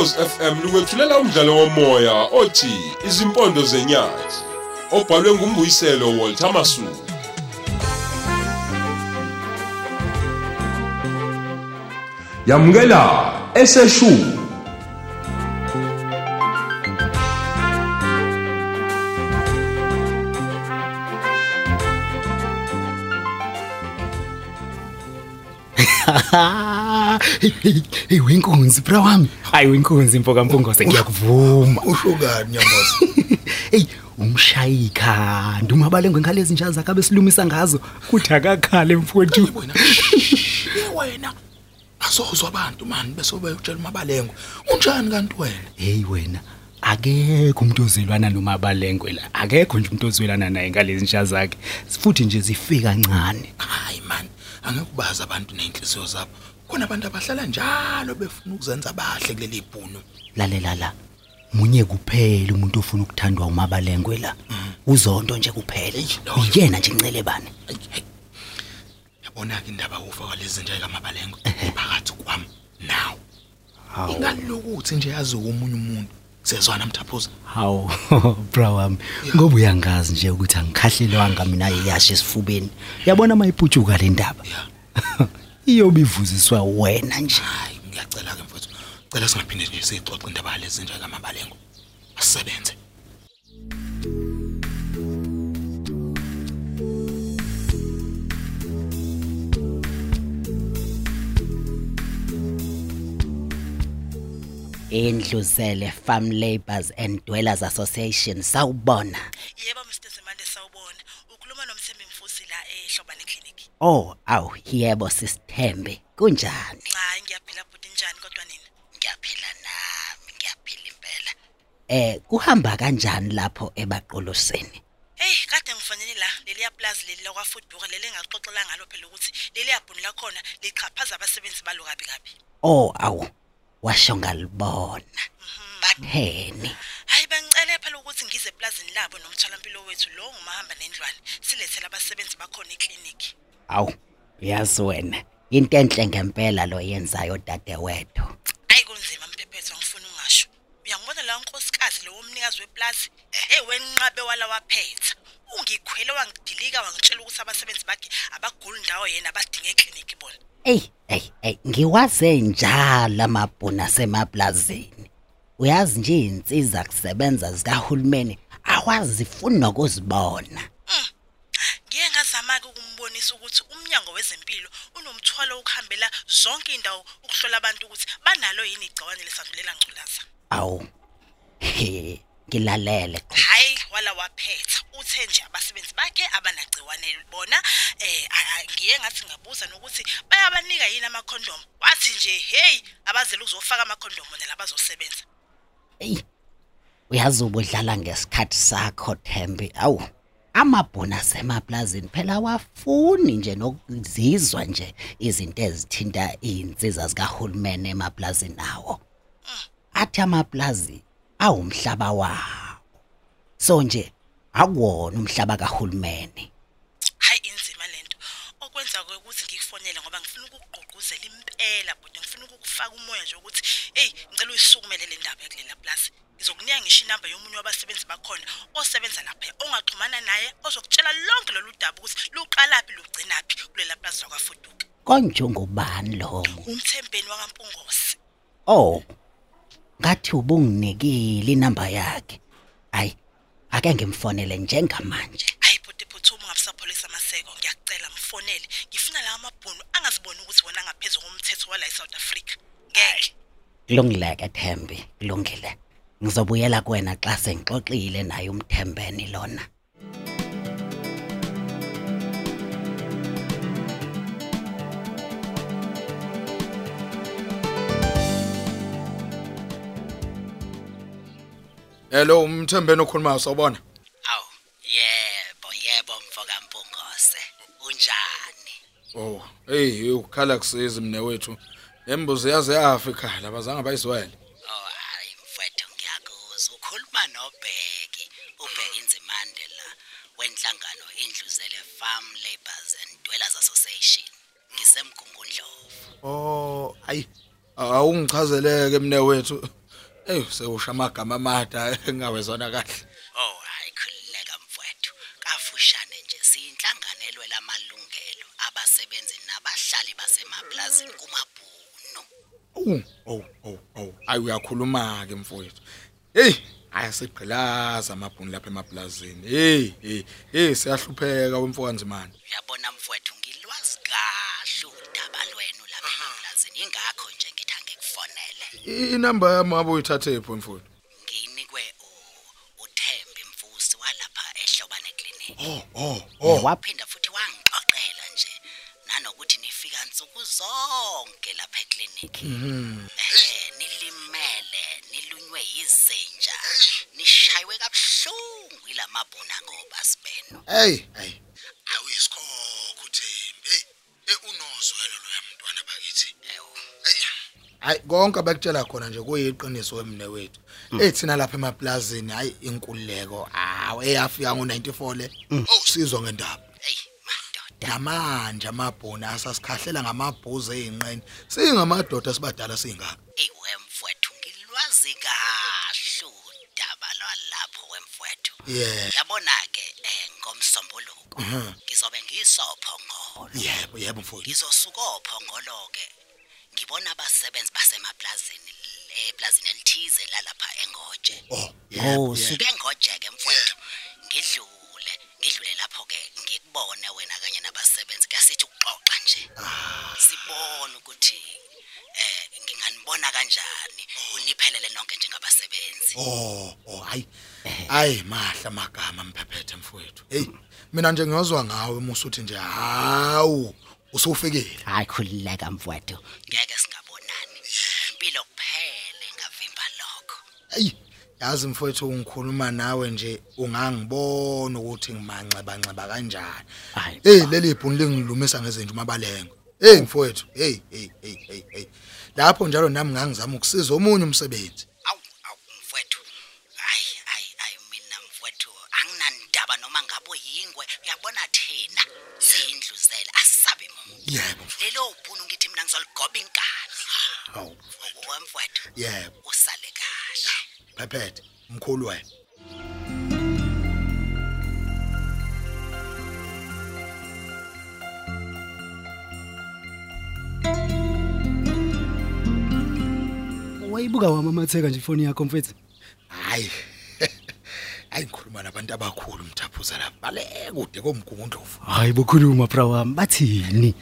Ukhozi FM lukwethulela umdlalo womoya othi Izimpondo zenyathi obhalwe ngumbuyiselo Walter Masuku. Yamukela eseshu hey wenkunzi bra wami. Hayi wenkunzi impoka mpungose ngiyakuvuma uhlukani nyamboza hey umshayi ikhanda umabalengwe ngalezi njalo zakhe abesilumisa ngazo. Kuthi akakhale mfowethu. Wena wena. Azozwa abantu mani bese bayotshela umabalengo unjani kanti wena? Hey wena akekho umuntu ozwelana nomabalengwe la. Akekho nje umuntu ozwelana naye ngalezi njalo zakhe futhi nje zifika kancane hayi man angekubaza abantu nenhliziyo zabo. Khona abantu abahlala njalo befuna ukuzenza bahle kuleli ibhunu lalela la. Munye kuphela umuntu ofuna ukuthandwa umabalengwe la. Uzonto nje kuphela. Uyena nje incele bani? Yabona ke indaba ufa kwalezi nje kamabalengo phakathi kwami nawe ingalokuthi nje yazi umunye umuntu sezwana mthaphuza hawu bra wami ngoba uyangazi nje ukuthi angikhahlelwanga mina iyashe esifubeni. Yabona mayiputshuka le ndaba? iyobe ivuziswa wena nje. Hayi ngiyacela ke mfowethu. Cela singaphinde nje sixoxe indaba lezi nje kamabalengo. Asisebenze. Endluzele farm labours and dwellers association sawubona. Yebo Mr Zimande sawubona. Ukhuluma nomthembi Mfusi la eHlobane Clinic. oh awu yebo sisithembe kunjani Hayi ngiyaphila bhuti njani kodwa nina? ngiyaphila nami ngiyaphila impela eh kuhamba kanjani lapho ebaqoloseni Hey kade ngifanele la leli plaza leli lakwa Foodbuka leli engaxoxela ngalo phela ukuthi leli yabhuni lakhona lichaphaza abasebenzi balo kabi kabi. oh awu washo ngalibona batheni Hayi bangicele phela ukuthi ngize eplazini labo nomtholampilo wethu lo ngumahamba nendlwane silethele abasebenzi bakhona eclinic. awu yazi wena into enhle ngempela lo yenzayo dadewethu Hayi kunzima mphephethu angifuni ungasho. Uyangibona la unkosikazi lo womnikazi weplazi eh wenqabe wala waphetha. Ungikhwele wangidilika wangitshela ukuthi abasebenzi bakhe abaguli ndawo yena abadinga eclinic bona. Ey, ey, ey, ngiwaze njalo amabhuna semaplazini. Uyazi nje insizwa kusebenza zikahulumeni awazifuni nokuzibona. Ngiye ngazama ke ukumbonisa ukuthi umnyango wezempilo unomthwalo ukuhambela zonke indawo ukuhlola abantu ukuthi banalo yini igciwane lesandulela ngculaza. Awu. He, ngilalele. Hayi wala waphetha uthe nje abasebenzi bakhe abanagciwane bona eh a- a- ngiye ngathi ngabuza nokuthi bayabanika yini amakhondom wathi nje hey abazela ukuzofaka amakhondom bona labazosebenza Ey. Uyazi ubudlala ngesikhathi sakho Thembi. Awu. Amabhuna semaplazini phela wafuni nje nokuzizwa nje izinto ezithinta izinsiza zikahulumeni emaplazini nawo. Athi amaplazi awumhlaba wawo. So nje akuwona umhlaba kahulumeni. hayi inzima lento okwenza ke ukuthi ngikufonele ngoba ngifuna ukugqugquzela impela but ngifuna ukufaka umoya nje ukuthi hey ngicela uyisukumele le ndaba kulela plus ngizokunika ngisho inamba yomunye wabasebenzi bakhona osebenza lapha ongaxhumana naye ozokutshela lonke lolu daba ukuthi luqalaphi lugcinaphi kulela plus lakwafuduka Konjengobani lo? umthembeni wakampungose Oh. Ngathi ubunginikile inamba yakhe. Ay, ake ngimfonele njengamanje. hayi bhuti phuthuma ungabusapholisa amaseko ngiyakucela mfonele ngifuna lawa mabhunu angaziboni ukuthi wona ngaphezulu komthetho wala eSouth Africa ngeke Kulungileke Thembi, kulungile. Ngizobuyela kuwena xa sengixoxile naye umthembeni lona. hello umthembeni okhulumayo sawubona hey ukhala kusiza mne wethu embuzi yaze yafa ekhaya labazange bayizwele Oh, hayi mfowethu ngiyakuzwa. Ukhuluma noBheki, uBheki Inzimande la wenhlangano indluzele Farm Labours and Dwellers Association. Ngisemgungundlovu. oh ayi awungichazeleke mne wethu Ey sewusha amagama amada engawezona kahle. Oh oh oh oh. Ayi uyakhuluma ke mfowethu. Hey, ayasigqilaza amabhunu lapha emaplazini. Hey, hey, hey siyahlupheka wemfokanzi manje. Uyabona mfowethu ngilwazi kahle udaba lwenu lapha emaplazini. Ingakho nje ngithi angikufonele. Inamba yami abo uyithathe pho mfowethu. Nginikwe u- uThembi Mfusi walapha ehlobane clinic. Oh, oh, oh. waphinda futhi wangixoxela nje nanokuthi nifika zonke lapha eklinikhi eh nilimele nilunywe izinja nishaywe kabuhlungu ilamabhona ngoba sibeno Hey, hey. Awuyisikhokho Thembi. Hey, unozwelo lo yamntwana bakithi. Hey. Hayi konke abakutshela khona nje kuyiqiniso wemne wethu. Ethina lapha emaplazini hayi inkululeko. Awu eyafika ngo94 le. Awusizwa ngendaba. Namanje amabhona asasikhahlela ngamabhuzu einqeni. Singamadoda sibadala singaka. iwe mfowethu ngilwazi kahle udaba lwalapho wemfowethu Yeah. yabona ke eh ngomsombuluko ngizobe ngisophongolo Yebo, yebo mfowethu. ngizosuka ophongolo-ke ngibona abasebenzi basemaplazini eplazini elithize lalapha engoje Oh, oh yebo. suke engoje-ke mfowethu ngidlule ngidlule lapho-ke ngikubone wena kanye nje sibone ukuthi eh nginganibona kanjani uniphelele nonke njengabasebenzi Oh, oh hayi. Hayi mahla amagama mphephethe mfowethu. Hey, mina nje ngiyozwa ngawe musuthi nje hawu usufikile. hayi khulileka mfowethu ngeke yazi mfowethu ungikhuluma nawe nje ungangibona ukuthi ngimanxeba nxeba kanjani. Hayi. Hey, leli bhunu lingilumisa ngezinto mabalengo. Hey mfowethu, hey hey hey hey hey. Lapho njalo nami ngangizama ukusiza omunye umsebenzi. awu awu mfowethu hayi hayi hayi mina mfowethu anginandaba noma ngabe yingwe uyabona thina siyindluzela asisabe muntu Yebo. lelo bhunu ngithi mina ngizoligoba inkani Hawu. wemfowethu Yebo, usale kahle phephethe mkhulu wena. wayibuka wamamatheka nje ifoni yakho mfethu Hayi. Hayi ngikhuluma nabantu abakhulu mthaphuza lapha. Bale kude komgungundlovu. hayi bokhuluma bra wami bathini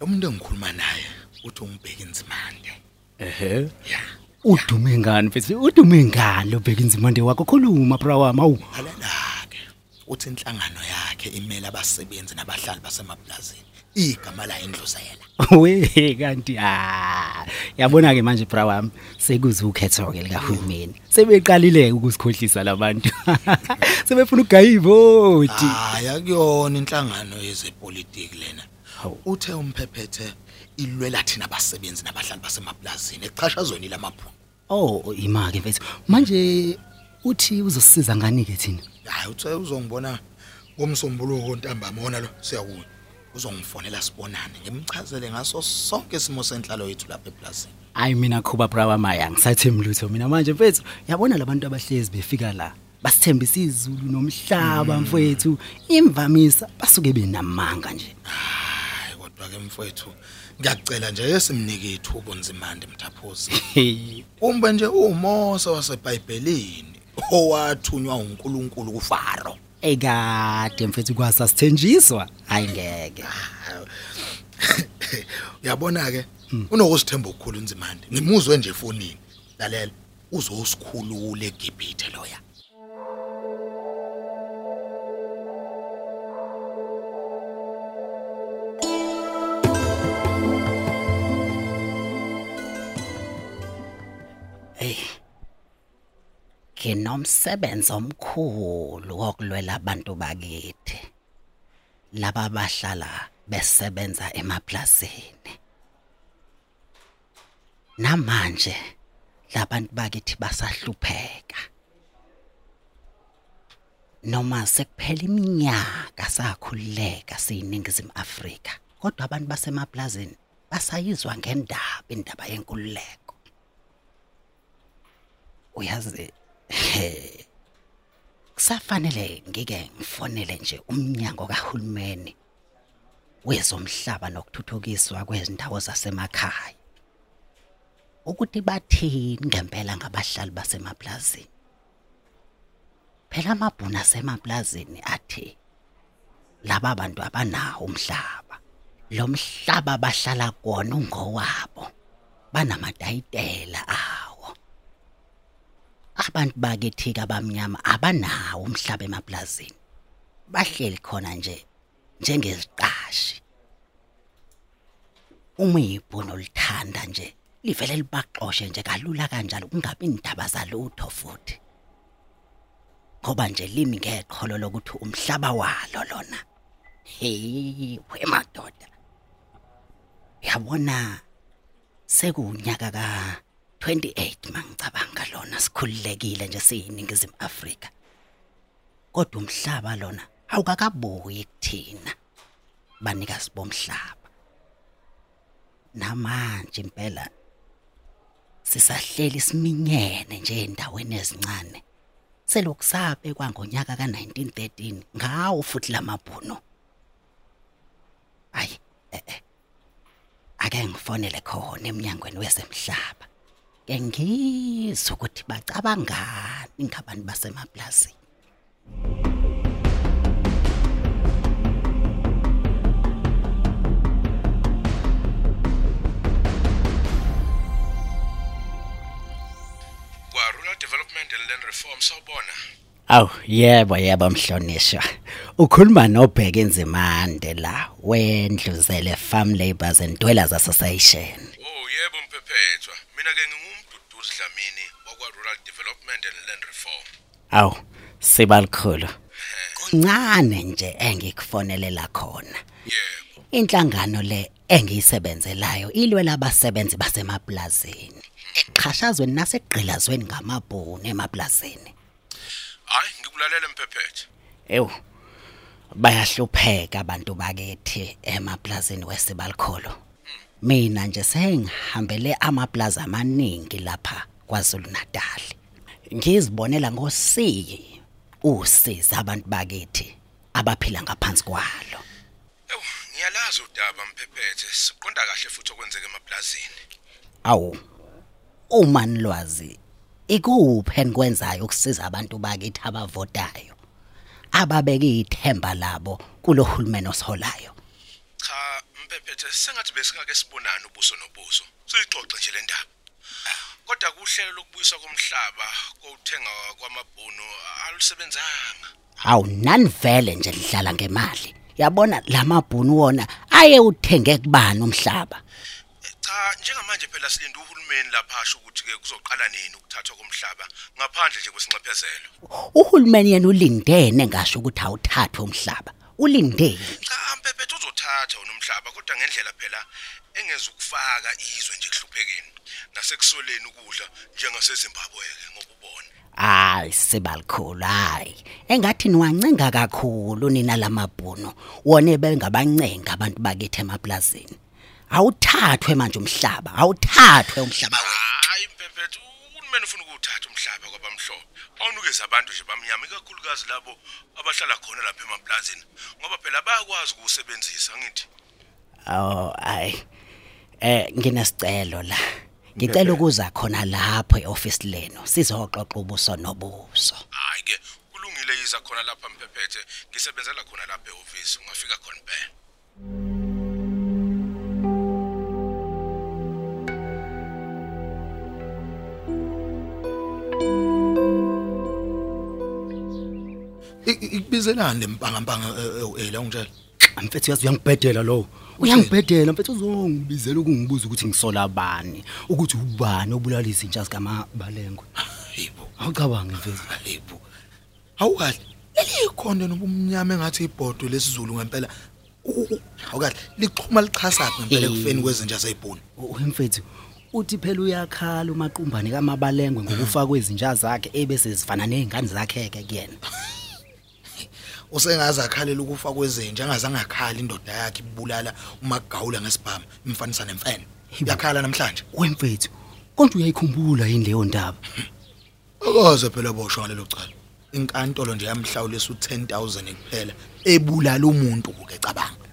Umuntu engikhuluma naye uthi ungibheka inzimande. ehe Ya. Udume ngani mfethu udume ngani lo bheka inzimande wakho khuluma bra wami awu Alalake. Uthi inhlangano yakhe imela abasebenzi nabahlali basemaplazini. Igama la indluzela. we kanti ah yabona ke manje bra wami sekuze ukhetho ke likahulumeni sebeqalile ukusikhohlisa labantu sebefuna ukugaya ivoti Hayi akuyona inhlangano yezepolitiki lena. Hawu. Uthe umphephethe ilwela thina abasebenzi nabahlali basemaplazini echashazweni lamaphu. oh imake mfethu manje uthi uzosisiza ngani ke thina Hayi uthe uzongibona ngomsombuluko ntambama wona lo siyakuya. Uzongifonela sibonane ngimchazele ngaso sonke isimo senhlalo yethu lapha eplazini. hayi mina khuba bra wami hayi angisathembi lutho mina manje mfethu yabona labantu abahlezi befika la basithembisa izulu nomhlaba mfethu imvamisa basuke benamanga nje Hayi kodwa ke mfowethu ngiyacela nje esimnike ithuba unzimande mthaphuzi. Umbe nje uMose waseBhayibhelini owathunywa uNkulunkulu kuFaro. ekade mfethu kwasasithenjiswa hayi ngeke Uyabona ke unokusithemba ukukhulu unzimande. Ngimuzwe nje efonini. Lalela uzosikhulula eGibhithe loya. Nginomsebenzi omkhulu wokulwela abantu bakithi. Laba bahlala besebenza emaplazini namanje labantu bakithi basahlupheka. Noma sekuphela iminyaka sakhululeka siyiningizimu Afrika kodwa abantu basemaplazini basayizwa ngendaba indaba yenkululeko. Uyazi he, kusafanele ngike ngifonele nje umnyango kahulumeni wezomhlaba nokuthuthukiswa kwezindawo zasemakhaya. Ukuthi bathini ngempela ngabahlali basemaplazini phela amabhunu asemaplazini athi laba bantu abanawo umhlaba. Lo mhlaba bahlala kuwona ungowabo. Banamadayitela awo abantu bakithi abamnyama abanawo umhlaba emaplazini bahleli khona nje njengeziqashi. Uma ibhono lithanda nje livele libaxoshe nje kalula kanjalo kungabi indaba zalutho futhi. Ngoba nje limi ngeqholo lokuthi umhlaba walo lona. Hey wemadoda yabona sekunyaka ka 28 mangicabanga lona sikhululekile nje siyiningizimu Afrika. Kodwa umhlaba lona awukakabuyi kuthina banikazi bomhlaba. Namanje impela sisahleli siminyene nje endaweni ezincane. Selokusabe kwangonyaka ka1913 ngawo futhi lamabhuno ayi eh, eh. ake ngifonele khona eminyangweni wezemhlaba ke ngizwe ukuthi bacabangani ngabantu basemaplazini kwa rural development and land reform sawubona. Aw yebo yebo mhlonishwa. Ukhuluma nobheka enzimande la wendluzele farm labours and dwellers association. Oh yebo mphephetwa mina ke ngingumduduzi dlamini wakwa rural development and land reform. Aw sibalikhulu kuncane nje engikufonelela khona. Yebo. Inhlangano le engiyisebenzelayo ilwe labasebenzi basemaplazini eqhashazweni naseqgqilazweni ngamabhunu emaplazini hayi ngikulalela mphephetha ewu bayahlupheka abantu bakithi emaplazini wesibalikholo mina nje sengihambele amaplaza amaningi lapha kwaZulu Natal ngizibonela ngosiki usiza abantu bakithi abaphila ngaphansi kwalo. Ewu ngiyalazi udaba mphephethe siqonda kahle futhi okwenzeka emaplazini. Awu uma nilwazi ikuphi enikwenzayo ukusiza abantu bakithi abavotayo ababeke ithemba labo kulohulumeni osiholayo? Cha mphephethe sengathi besingake sibonana ubuso nobuso siyixoxe nje le ndaba kodwa kuhlelo lokubuyiswa komhlaba kokuthenga kwamabhunu alusebenzanga Hawu nani vele nje lihlala ngemali. Yabona lamabhunu wona aye uthenge kubani umhlaba. Cha njengamanje phela silinde uhulumeni lapha asho ukuthi ke kuzoqala nini ukuthathwa komhlaba ngaphandle nje kwesinxephezelo Uhulumeni yena ulindene ngasho ukuthi awuthathwe umhlaba. Ulindene. Mpephethe uzothatha unomhlaba kodwa ngendlela phela engeza ukufaka izwe nje kuhluphekeni nasekusoleni ukudla njengaseZimbabwe ke ngokubona Hayi sibalikhulu hayi. Engathi niwancenga kakhulu nina lamabhunu. Wone bengabancenga abantu bakithi emaplazini. Awuthathwe manje umhlaba. Awuthathwe umhlaba hayi mpephethe uhulumeni ufuna ukuthatha umhlaba kwabamhlophe awunikeza abantu nje bamnyama ikakhulukazi labo abahlala khona lapha emaplazini ngoba phela bayakwazi ukuwusebenzisa ngithi Oh ay. Eh nginesicelo la. Ngicela ukuza khona lapho eoffice leno sizoxoxa ubuso nobuso. hayi ke kulungile yiza khona lapha mphephethe ngisebenzela khona lapha ehhovisi ungafika khona impela ikubizelani lempanga mpanga eh la ungitshela mfethu yazi uyangibhedela lo? Uyangibhedela mfethu uzongibizela ukungibuza ukuthi ngisola abani ukuthi ubani obulala izinja zikamabalengwe? Hayibo. Awucabange mfethu. Hayibo. Awukahle elikhonde nobumnyama engathi ibhodo lesizulu ngempela U- u- awukahle lichuma lichasaphi ngempela ekufeni kwezinja zayibhuni umfethu uthi phela uyakhala umaqhumbane kamabalengwe ngokufa kwezinja zakhe ebese zifana nezingane zakhe ke kuyena. usengaze akhalela ukufa kwezinja angazange akhala indoda yakhe ibulala umagawula ngesibhamu imfanisa nemfene Hibo. yakhala namhlanje. Wemfethu konje uyayikhumbula yini leyo ndaba? Akaze phela boshwa lelo cala. Inkantolo nje yamhlawulisa u10000 kuphela ebulala umuntu ke cabanga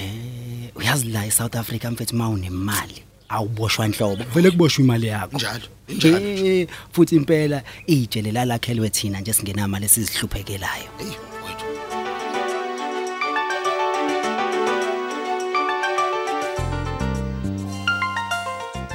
Eh, uyazi la eSouth Africa mfethu mawunemali awuboshwa inhlobo vele kuboshwa imali yakho. Njalo injalo Eh, futhi impela ijele lalakhelwe thina nje singenamali esizihluphekelayo